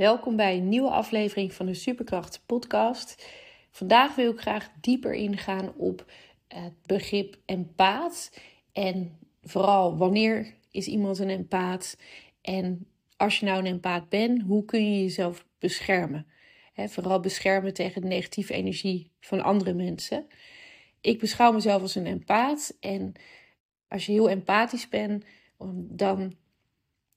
Welkom bij een nieuwe aflevering van de Superkracht Podcast. Vandaag wil ik graag dieper ingaan op het begrip empaat. En vooral wanneer is iemand een empaat? En als je nou een empaat bent, hoe kun je jezelf beschermen? vooral beschermen tegen de negatieve energie van andere mensen. Ik beschouw mezelf als een empaat. En als je heel empathisch bent, dan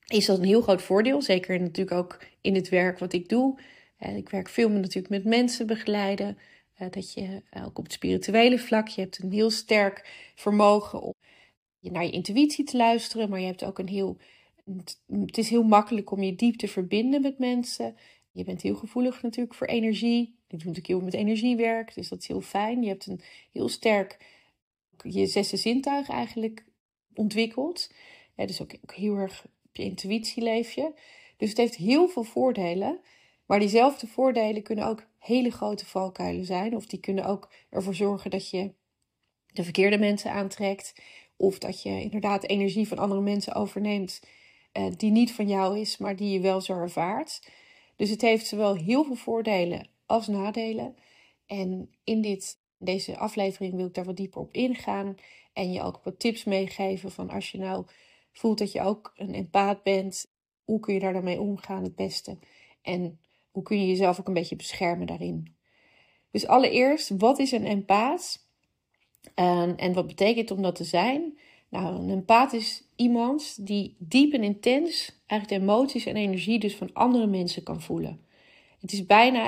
is dat een heel groot voordeel. Zeker natuurlijk ook in het werk wat ik doe. Eh, ik werk veel natuurlijk met mensen begeleiden. Eh, dat je ook op het spirituele vlak, je hebt een heel sterk vermogen om naar je intuïtie te luisteren. Maar je hebt ook een heel, het is heel makkelijk om je diep te verbinden met mensen. Je bent heel gevoelig natuurlijk voor energie. Ik doe natuurlijk heel met energiewerk, dus dat is heel fijn. Je hebt een heel sterk, je zesde zintuig eigenlijk ontwikkeld. dus ook, ook heel erg je intuïtie leef je. Dus het heeft heel veel voordelen. Maar diezelfde voordelen kunnen ook hele grote valkuilen zijn. Of die kunnen ook ervoor zorgen dat je de verkeerde mensen aantrekt. Of dat je inderdaad energie van andere mensen overneemt. Eh, die niet van jou is, maar die je wel zo ervaart. Dus het heeft zowel heel veel voordelen als nadelen. En in dit, deze aflevering wil ik daar wat dieper op ingaan. En je ook wat tips meegeven van als je nou voelt dat je ook een empaat bent. Hoe kun je daar dan mee omgaan het beste? En hoe kun je jezelf ook een beetje beschermen daarin? Dus allereerst, wat is een empaat? En, en wat betekent om dat te zijn? Nou, een empaat is iemand die diep en intens eigenlijk de emoties en energie dus van andere mensen kan voelen. Het is bijna,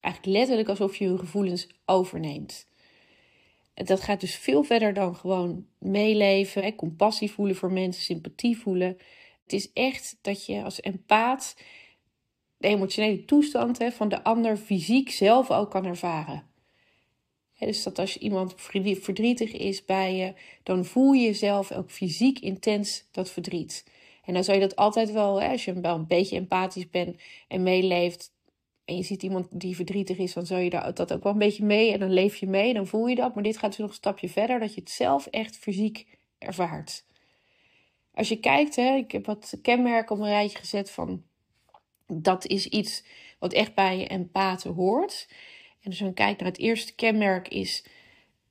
eigenlijk letterlijk alsof je hun gevoelens overneemt. Dat gaat dus veel verder dan gewoon meeleven, hè, compassie voelen voor mensen, sympathie voelen. Het is echt dat je als empaat de emotionele toestand hè, van de ander fysiek zelf ook kan ervaren. dus dat als iemand verdrietig is bij je, dan voel je jezelf ook fysiek intens dat verdriet. En dan zou je dat altijd wel, als je wel een beetje empathisch bent en meeleeft, en je ziet iemand die verdrietig is, dan zou je dat ook wel een beetje mee en dan leef je mee, dan voel je dat. Maar dit gaat dus nog een stapje verder, dat je het zelf echt fysiek ervaart. Als je kijkt, hè, ik heb wat kenmerken op een rijtje gezet van dat is iets wat echt bij je empathen hoort. En dus dan kijk naar het eerste kenmerk is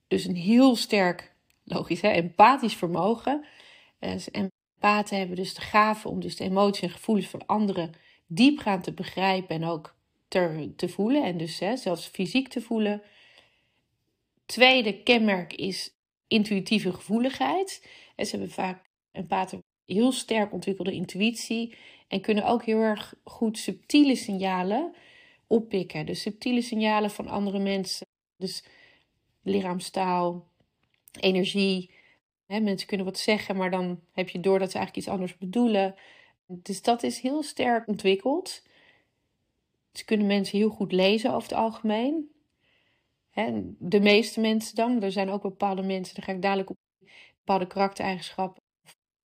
dus een heel sterk, logisch hè, empathisch vermogen. Dus empathen hebben dus de gave om dus de emoties en gevoelens van anderen diepgaand te begrijpen en ook te voelen en dus hè, zelfs fysiek te voelen. Tweede kenmerk is intuïtieve gevoeligheid. En ze hebben vaak een pater heel sterk ontwikkelde intuïtie en kunnen ook heel erg goed subtiele signalen oppikken. Dus subtiele signalen van andere mensen. Dus lichaamstaal, energie. Hè, mensen kunnen wat zeggen, maar dan heb je door dat ze eigenlijk iets anders bedoelen. Dus dat is heel sterk ontwikkeld. Ze kunnen mensen heel goed lezen over het algemeen. de meeste mensen dan. Er zijn ook bepaalde mensen, daar ga ik dadelijk op. Bepaalde karaktereigenschappen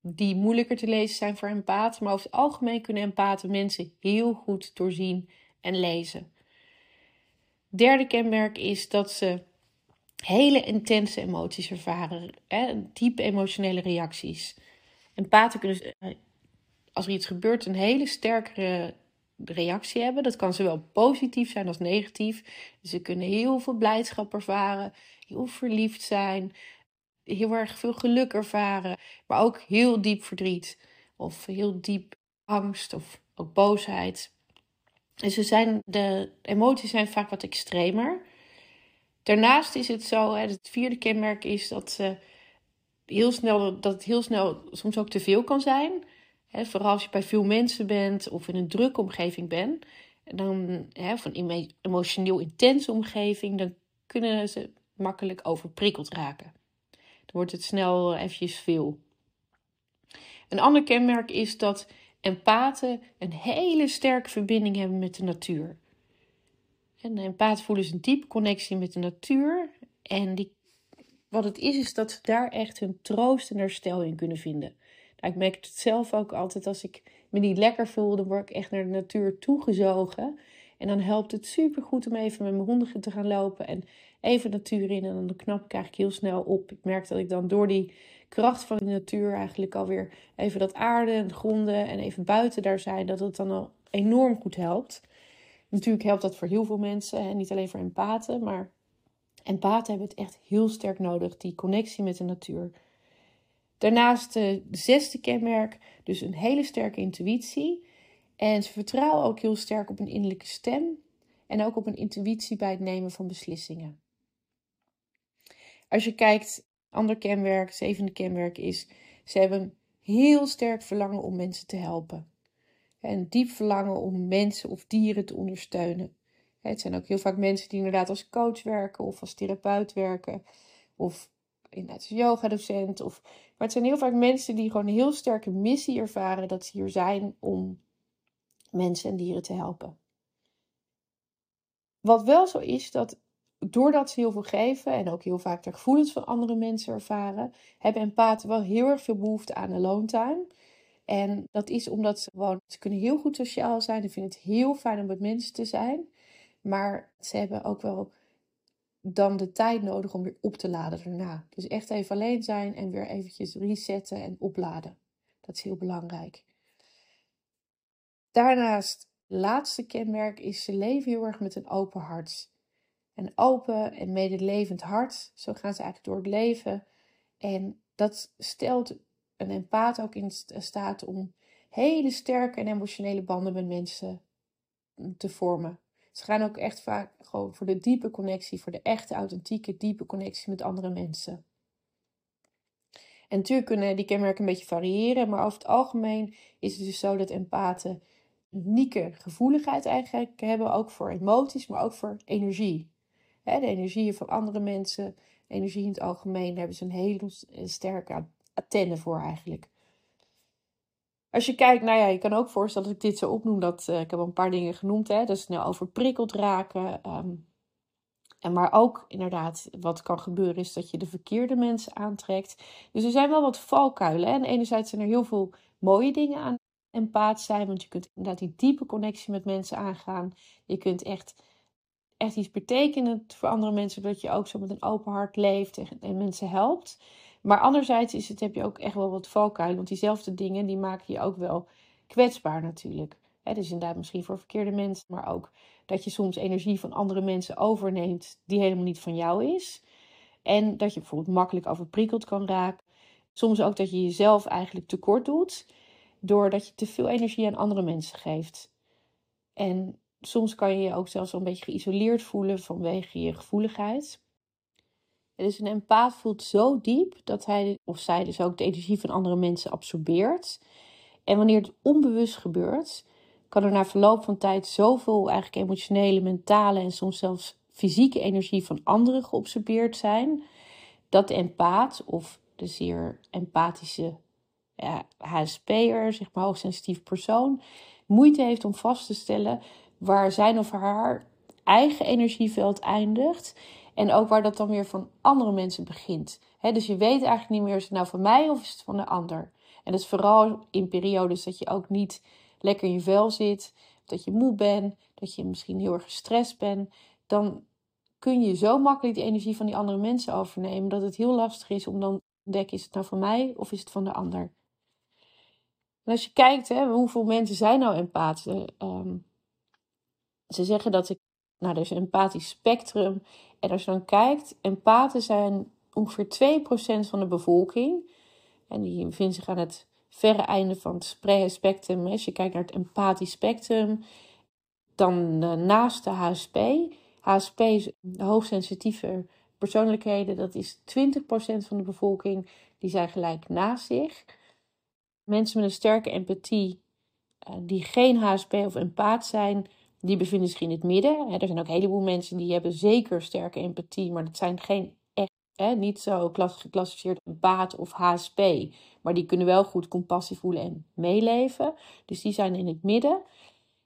die moeilijker te lezen zijn voor empaten. Maar over het algemeen kunnen empathen mensen heel goed doorzien en lezen. Derde kenmerk is dat ze hele intense emoties ervaren. Hè? Diepe emotionele reacties. Empathen kunnen, eh, als er iets gebeurt, een hele sterke reactie hebben. Dat kan zowel positief zijn als negatief. Ze kunnen heel veel blijdschap ervaren, heel verliefd zijn, heel erg veel geluk ervaren, maar ook heel diep verdriet of heel diep angst of ook boosheid. Dus ze zijn, de emoties zijn vaak wat extremer. Daarnaast is het zo, het vierde kenmerk is dat, ze heel snel, dat het heel snel soms ook te veel kan zijn vooral als je bij veel mensen bent of in een drukke omgeving bent, dan, hè, van een emotioneel intense omgeving, dan kunnen ze makkelijk overprikkeld raken. Dan wordt het snel eventjes veel. Een ander kenmerk is dat empathen een hele sterke verbinding hebben met de natuur. En de voelen dus een diepe connectie met de natuur. En die, wat het is, is dat ze daar echt hun troost en herstel in kunnen vinden. Ik merk het zelf ook altijd als ik me niet lekker voel, dan word ik echt naar de natuur toegezogen. En dan helpt het super goed om even met mijn honden te gaan lopen en even de natuur in. En dan knap ik eigenlijk heel snel op. Ik merk dat ik dan door die kracht van de natuur eigenlijk alweer even dat aarde en gronden en even buiten daar zijn, dat het dan al enorm goed helpt. Natuurlijk helpt dat voor heel veel mensen en niet alleen voor empathen, maar empathen hebben het echt heel sterk nodig, die connectie met de natuur. Daarnaast de zesde kenmerk, dus een hele sterke intuïtie. En ze vertrouwen ook heel sterk op een innerlijke stem en ook op een intuïtie bij het nemen van beslissingen. Als je kijkt, ander kenmerk, zevende kenmerk is, ze hebben heel sterk verlangen om mensen te helpen. En diep verlangen om mensen of dieren te ondersteunen. Het zijn ook heel vaak mensen die inderdaad als coach werken of als therapeut werken. Of inderdaad yogadocent. Of, maar het zijn heel vaak mensen die gewoon een heel sterke missie ervaren dat ze hier zijn om mensen en dieren te helpen. Wat wel zo is, dat doordat ze heel veel geven en ook heel vaak de gevoelens van andere mensen ervaren, hebben empathen wel heel erg veel behoefte aan alone time. En dat is omdat ze gewoon, ze kunnen heel goed sociaal zijn. Ze vinden het heel fijn om met mensen te zijn. Maar ze hebben ook wel dan de tijd nodig om weer op te laden daarna. Dus echt even alleen zijn en weer eventjes resetten en opladen. Dat is heel belangrijk. Daarnaast, laatste kenmerk is ze leven heel erg met een open hart. Een open en medelevend hart. Zo gaan ze eigenlijk door het leven. En dat stelt een empaat ook in staat om hele sterke en emotionele banden met mensen te vormen. Ze gaan ook echt vaak gewoon voor de diepe connectie, voor de echte, authentieke, diepe connectie met andere mensen. En natuurlijk kunnen die kenmerken een beetje variëren, maar over het algemeen is het dus zo dat empathen unieke gevoeligheid eigenlijk hebben, ook voor emoties, maar ook voor energie. de energieën van andere mensen, energie in het algemeen, daar hebben ze een hele sterke antenne voor eigenlijk. Als je kijkt, nou ja, je kan ook voorstellen dat ik dit zo opnoem, dat uh, ik heb al een paar dingen genoemd, hè, dat snel overprikkeld raken. Ehm, en maar ook inderdaad, wat kan gebeuren is dat je de verkeerde mensen aantrekt. Dus er zijn wel wat valkuilen. En enerzijds zijn er heel veel mooie dingen aan empaat zijn, want je kunt inderdaad die diepe connectie met mensen aangaan. Je kunt echt, echt iets betekenen voor andere mensen, dat je ook zo met een open hart leeft en mensen helpt. Maar anderzijds is het, heb je ook echt wel wat valkuilen. Want diezelfde dingen die maken je ook wel kwetsbaar natuurlijk. He, dus inderdaad misschien voor verkeerde mensen. Maar ook dat je soms energie van andere mensen overneemt die helemaal niet van jou is. En dat je bijvoorbeeld makkelijk overprikkeld kan raken. Soms ook dat je jezelf eigenlijk tekort doet. Doordat je te veel energie aan andere mensen geeft. En soms kan je je ook zelfs wel een beetje geïsoleerd voelen vanwege je gevoeligheid. Dus een empaat voelt zo diep dat hij of zij dus ook de energie van andere mensen absorbeert. En wanneer het onbewust gebeurt, kan er na verloop van tijd zoveel eigenlijk emotionele, mentale en soms zelfs fysieke energie van anderen geabsorbeerd zijn, dat de empaat of de zeer empathische ja, HSP'er, zeg maar hoogsensitief persoon, moeite heeft om vast te stellen waar zijn of haar eigen energieveld eindigt en ook waar dat dan weer van andere mensen begint. dus je weet eigenlijk niet meer, is het nou van mij of is het van de ander? En dat is vooral in periodes dat je ook niet lekker in je vel zit, dat je moe bent, dat je misschien heel erg gestrest bent. Dan kun je zo makkelijk die energie van die andere mensen overnemen dat het heel lastig is om dan te ontdekken, is het nou van mij of is het van de ander? En als je kijkt, hoeveel mensen zijn nou empathen? Um, ze zeggen dat ik nou, er is een empathisch spectrum. En als je dan kijkt, empathen zijn ongeveer 2% van de bevolking. En die bevinden zich aan het verre einde van het spectrum. Als je kijkt naar het empathisch spectrum, dan uh, naast de HSP. HSP is hoogsensitieve persoonlijkheden. Dat is 20% van de bevolking. Die zijn gelijk naast zich. Mensen met een sterke empathie, uh, die geen HSP of empaat zijn, die bevinden zich in het midden. Er zijn ook een heleboel mensen die hebben zeker sterke empathie, maar dat zijn geen echt, hè, niet zo geclassificeerd empath of HSP. Maar die kunnen wel goed compassie voelen en meeleven. Dus die zijn in het midden.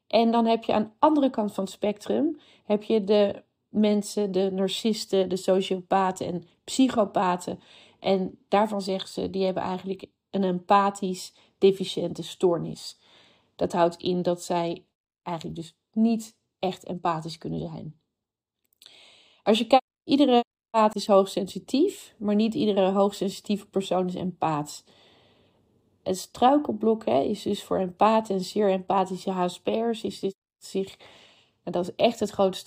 En dan heb je aan de andere kant van het spectrum heb je de mensen, de narcisten, de sociopaten en psychopaten. En daarvan zeggen ze, die hebben eigenlijk een empathisch deficiënte stoornis. Dat houdt in dat zij eigenlijk dus niet echt empathisch kunnen zijn. Als je kijkt, iedere empath is hoogsensitief, maar niet iedere hoogsensitieve persoon is empaat. Het struikelblok hè, is dus voor empathen en zeer empathische HSP'ers is dit zich en dat is echt het grote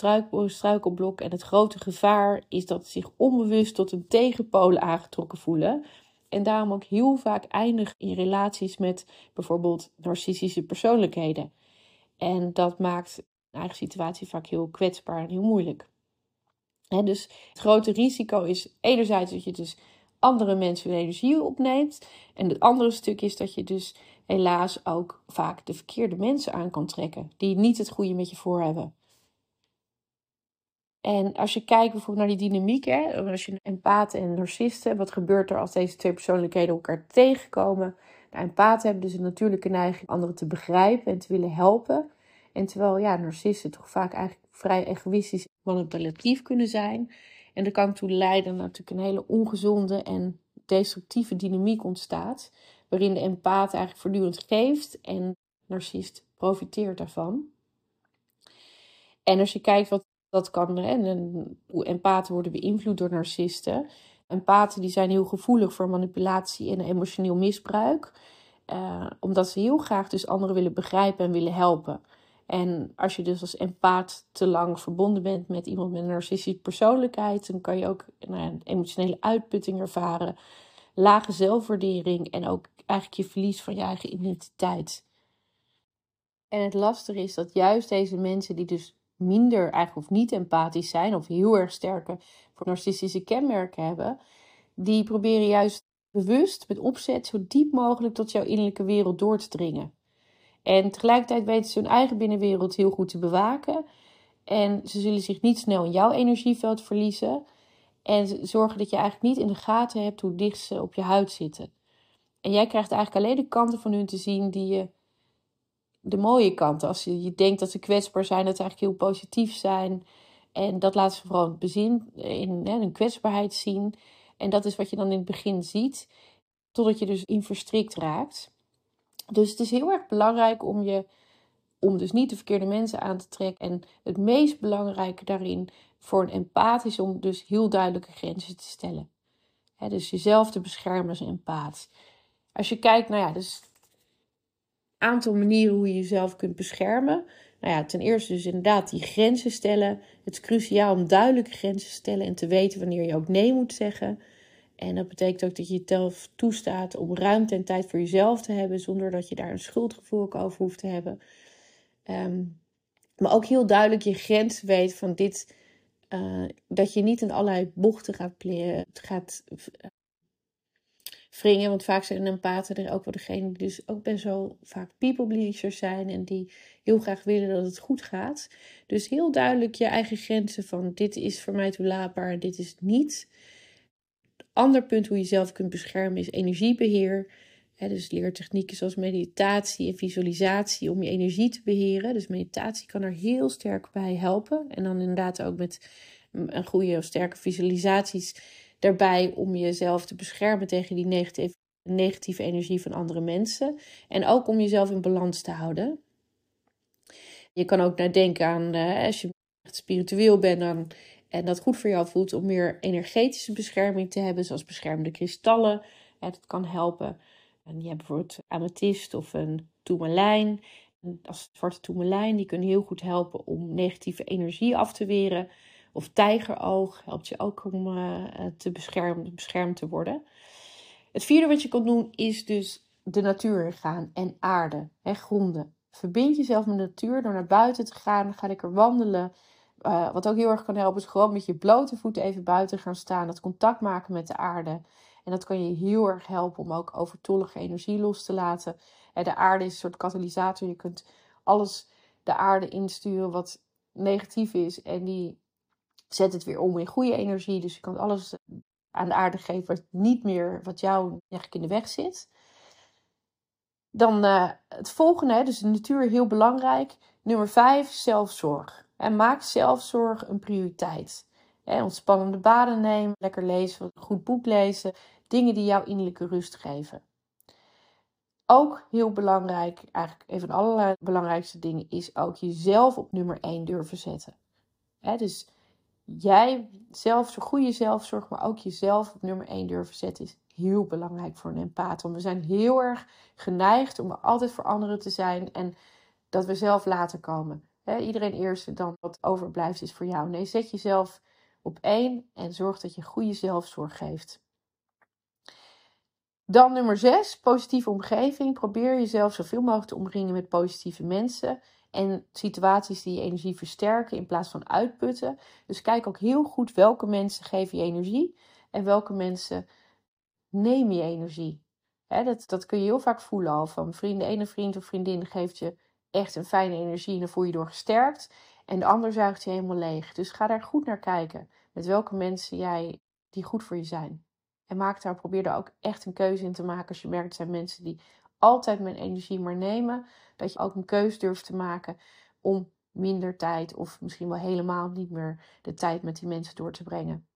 struikelblok. En het grote gevaar is dat ze zich onbewust tot een tegenpolen aangetrokken voelen. En daarom ook heel vaak eindigen in relaties met bijvoorbeeld narcistische persoonlijkheden. En dat maakt een eigen situatie vaak heel kwetsbaar en heel moeilijk. En dus het grote risico is enerzijds dat je dus andere mensen hun energie opneemt. En het andere stuk is dat je dus helaas ook vaak de verkeerde mensen aan kan trekken, die niet het goede met je voor hebben. En als je kijkt bijvoorbeeld naar die dynamiek, hè, als je empathen en narcisten, wat gebeurt er als deze twee persoonlijkheden elkaar tegenkomen? Nou, empathen hebben dus een natuurlijke neiging anderen te begrijpen en te willen helpen. En terwijl ja, narcisten toch vaak eigenlijk vrij egoïstisch manipulatief kunnen zijn. En dat kan toe leiden naar natuurlijk een hele ongezonde en destructieve dynamiek ontstaat waarin de empaat eigenlijk voortdurend geeft en narcist profiteert daarvan. En als je kijkt wat dat kan, en hoe empathen worden beïnvloed door narcisten. Empathen die zijn heel gevoelig voor manipulatie en emotioneel misbruik. Uh, omdat ze heel graag dus anderen willen begrijpen en willen helpen. En als je dus als empaat te lang verbonden bent met iemand met een narcistische persoonlijkheid, dan kan je ook een emotionele uitputting ervaren, lage zelfwaardering en ook eigenlijk je verlies van je eigen identiteit. En het lastige is dat juist deze mensen die dus minder eigenlijk of niet empathisch zijn of heel erg sterke narcistische kenmerken hebben, die proberen juist bewust met opzet zo diep mogelijk tot jouw innerlijke wereld door te dringen. En tegelijkertijd weten ze hun eigen binnenwereld heel goed te bewaken. En ze zullen zich niet snel in jouw energieveld verliezen. En zorgen dat je eigenlijk niet in de gaten hebt hoe dicht ze op je huid zitten. En jij krijgt eigenlijk alleen de kanten van hun te zien die je. De mooie kanten. Als je, je denkt dat ze kwetsbaar zijn, dat ze eigenlijk heel positief zijn. En dat laten ze vooral bezin, in hè, hun kwetsbaarheid zien. En dat is wat je dan in het begin ziet. Totdat je dus in verstrikt raakt. Dus het is heel erg belangrijk om je. Om dus niet de verkeerde mensen aan te trekken. En het meest belangrijke daarin voor een empath is om dus heel duidelijke grenzen te stellen. dus jezelf te beschermen als empath. Als je kijkt, nou ja, dus aantal manieren hoe je jezelf kunt beschermen. Nou ja, ten eerste dus inderdaad die grenzen stellen. Het is cruciaal om duidelijke grenzen te stellen en te weten wanneer je ook nee moet zeggen. En dat betekent ook dat je jezelf toestaat om ruimte en tijd voor jezelf te hebben, zonder dat je daar een schuldgevoel over hoeft te hebben. Ehm, maar ook heel duidelijk je grens weet van dit, uh, dat je niet in allerlei bochten gaat, gaat wringen. Want vaak zijn empathen er ook wel degene die dus ook best wel vaak people pleasers zijn. En die heel graag willen dat het goed gaat. Dus heel duidelijk je eigen grenzen van dit is voor mij toelaatbaar, dit is niet. Ander punt hoe je jezelf kunt beschermen is energiebeheer. dus leertechnieken zoals meditatie en visualisatie om je energie te beheren. Dus meditatie kan er heel sterk bij helpen. En dan inderdaad ook met een goede of sterke visualisaties daarbij om jezelf te beschermen tegen die negatieve, negatieve energie van andere mensen. En ook om jezelf in balans te houden. Je kan ook nadenken aan, uh, als je echt spiritueel bent dan, en dat goed voor jou voelt, om meer energetische bescherming te hebben, zoals beschermende kristallen. Dat kan helpen. En je hebt bijvoorbeeld amethyst of een tourmalijn. Als zwarte tourmalijn, die kunnen heel goed helpen om negatieve energie af te weren. Of tijgeroog helpt je ook om uh, te beschermen, beschermd te worden. Het vierde wat je kan doen is dus de natuur gaan en aarde, hè, gronden. Verbind jezelf met de natuur door naar buiten te gaan. Ga lekker wandelen. Uh, wat ook heel erg kan helpen is gewoon met je blote voeten even buiten gaan staan. Dat contact maken met de aarde. En dat kan je heel erg helpen om ook overtollige energie los te laten. De aarde is een soort katalysator. Je kunt alles de aarde insturen wat negatief is. En die zet het weer om in goede energie. Dus je kan alles aan de aarde geven wat niet meer, wat jou eigenlijk in de weg zit. Dan uh, het volgende, dus de natuur heel belangrijk. Nummer vijf, zelfzorg. En maak zelfzorg een prioriteit. Ontspannende baden nemen, lekker lezen, een goed boek lezen. Dingen die jou innerlijke rust geven. Ook heel belangrijk, eigenlijk een van de allerbelangrijkste dingen, is ook jezelf op nummer 1 durven zetten. Dus jij zelf, zo goede zelfzorg, maar ook jezelf op nummer 1 durven zetten, is heel belangrijk voor een empath. Want we zijn heel erg geneigd om altijd voor anderen te zijn en dat we zelf later komen. iedereen eerst dan wat overblijft is voor jou. Nee, zet jezelf op één en zorg dat je goede zelfzorg geeft. Dan nummer 6, positieve omgeving. Probeer jezelf zoveel mogelijk te omringen met positieve mensen en situaties die je energie versterken in plaats van uitputten. Dus kijk ook heel goed welke mensen geven je energie en welke mensen nemen je energie. dat, dat kun je heel vaak voelen al van vrienden. De ene vriend of vriendin geeft je echt een fijne energie en dan voel je je door gesterkt. En de ander zuigt je helemaal leeg. Dus ga daar goed naar kijken. Met welke mensen jij die goed voor je zijn. En maak daar, probeer daar ook echt een keuze in te maken. Als je merkt, zijn mensen die altijd mijn energie maar nemen. Dat je ook een keuze durft te maken om minder tijd of misschien wel helemaal niet meer de tijd met die mensen door te brengen.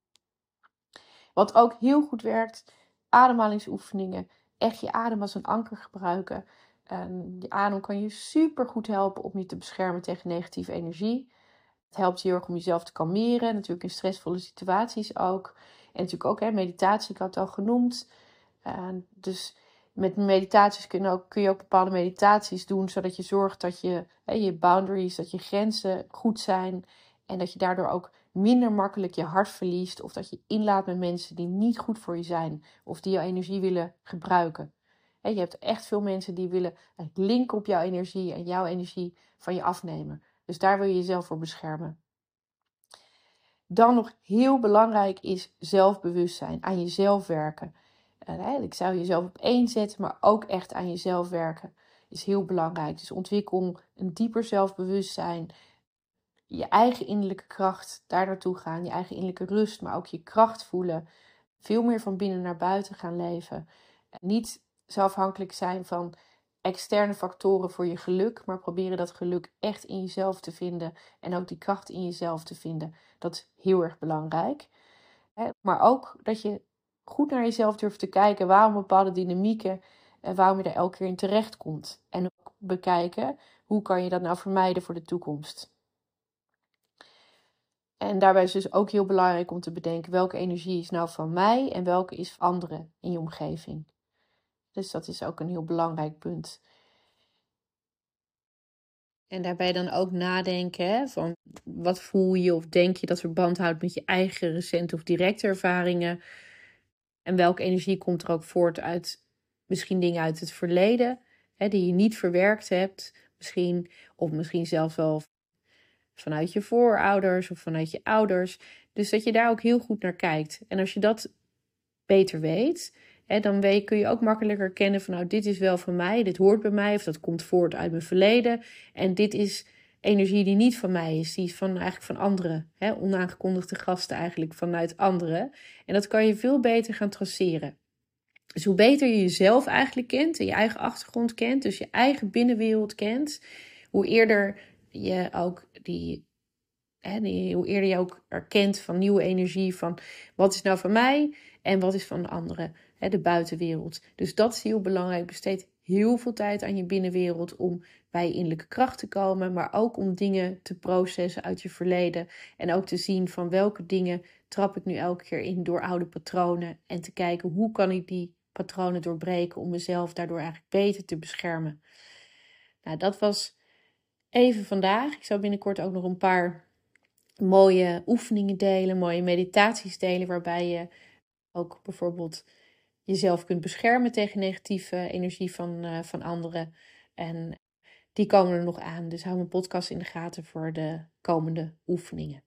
Wat ook heel goed werkt, ademhalingsoefeningen. Echt je adem als een anker gebruiken. En je adem kan je super goed helpen om je te beschermen tegen negatieve energie. Het helpt heel erg om jezelf te kalmeren, natuurlijk in stressvolle situaties ook. En natuurlijk ook hè, meditatie, ik had het al genoemd. Dus met meditaties kun je, ook, kun je ook bepaalde meditaties doen, zodat je zorgt dat je, hè, je boundaries, dat je grenzen goed zijn. En dat je daardoor ook minder makkelijk je hart verliest. Of dat je inlaat met mensen die niet goed voor je zijn. Of die jouw energie willen gebruiken. je hebt echt veel mensen die willen linken op jouw energie en jouw energie van je afnemen. Dus daar wil je jezelf voor beschermen. Dan nog heel belangrijk is zelfbewustzijn, aan jezelf werken. Ik zou jezelf op één zetten, maar ook echt aan jezelf werken is heel belangrijk. Dus ontwikkel een dieper zelfbewustzijn, je eigen innerlijke kracht daar naartoe gaan, je eigen innerlijke rust, maar ook je kracht voelen. Veel meer van binnen naar buiten gaan leven. Niet zo afhankelijk zijn van externe factoren voor je geluk, maar proberen dat geluk echt in jezelf te vinden en ook die kracht in jezelf te vinden. Dat is heel erg belangrijk. Maar ook dat je goed naar jezelf durft te kijken waarom bepaalde dynamieken en waarom je er elke keer in terecht komt. En ook bekijken hoe kan je dat nou vermijden voor de toekomst. En daarbij is dus ook heel belangrijk om te bedenken welke energie is nou van mij en welke is van anderen in je omgeving. Dus dat is ook een heel belangrijk punt. En daarbij dan ook nadenken van wat voel je of denk je dat verband houdt met je eigen recente of directe ervaringen. En welke energie komt er ook voort uit misschien dingen uit het verleden hè, die je niet verwerkt hebt. Misschien, of misschien zelfs wel vanuit je voorouders of vanuit je ouders. Dus dat je daar ook heel goed naar kijkt. En als je dat beter weet, hè, dan weet, kun je ook makkelijker kennen van nou, dit is wel van mij, dit hoort bij mij of dat komt voort uit mijn verleden. En dit is energie die niet van mij is, die is van, eigenlijk van anderen. Hè, onaangekondigde gasten eigenlijk vanuit anderen. En dat kan je veel beter gaan traceren. Dus hoe beter je jezelf eigenlijk kent en je eigen achtergrond kent, dus je eigen binnenwereld kent, hoe eerder je ook die, hoe eerder je ook erkent van nieuwe energie, van wat is nou van mij en wat is van de anderen, hè, de buitenwereld. Dus dat is heel belangrijk. Besteed heel veel tijd aan je binnenwereld om bij innerlijke kracht te komen, maar ook om dingen te processen uit je verleden en ook te zien van welke dingen trap ik nu elke keer in door oude patronen en te kijken hoe kan ik die patronen doorbreken om mezelf daardoor eigenlijk beter te beschermen. Nou, dat was even vandaag. Ik zal binnenkort ook nog een paar mooie oefeningen delen, mooie meditaties delen, waarbij je ook bijvoorbeeld jezelf kunt beschermen tegen negatieve energie van, uh, van anderen. En die komen er nog aan. Dus hou mijn podcast in de gaten voor de komende oefeningen.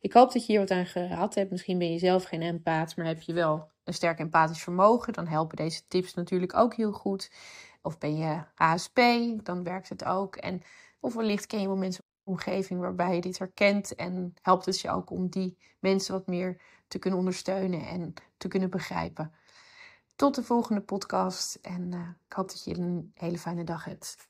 Ik hoop dat je hier wat aan gehad hebt. Misschien ben je zelf geen empath, maar heb je wel een sterk empathisch vermogen. Dan helpen deze tips natuurlijk ook heel goed. Of ben je ASP, dan werkt het ook. En of wellicht ken je wel mensen in omgeving waarbij je dit herkent. En helpt het je ook om die mensen wat meer te kunnen ondersteunen en te kunnen begrijpen. Tot de volgende podcast en eh, ik hoop dat je een hele fijne dag hebt.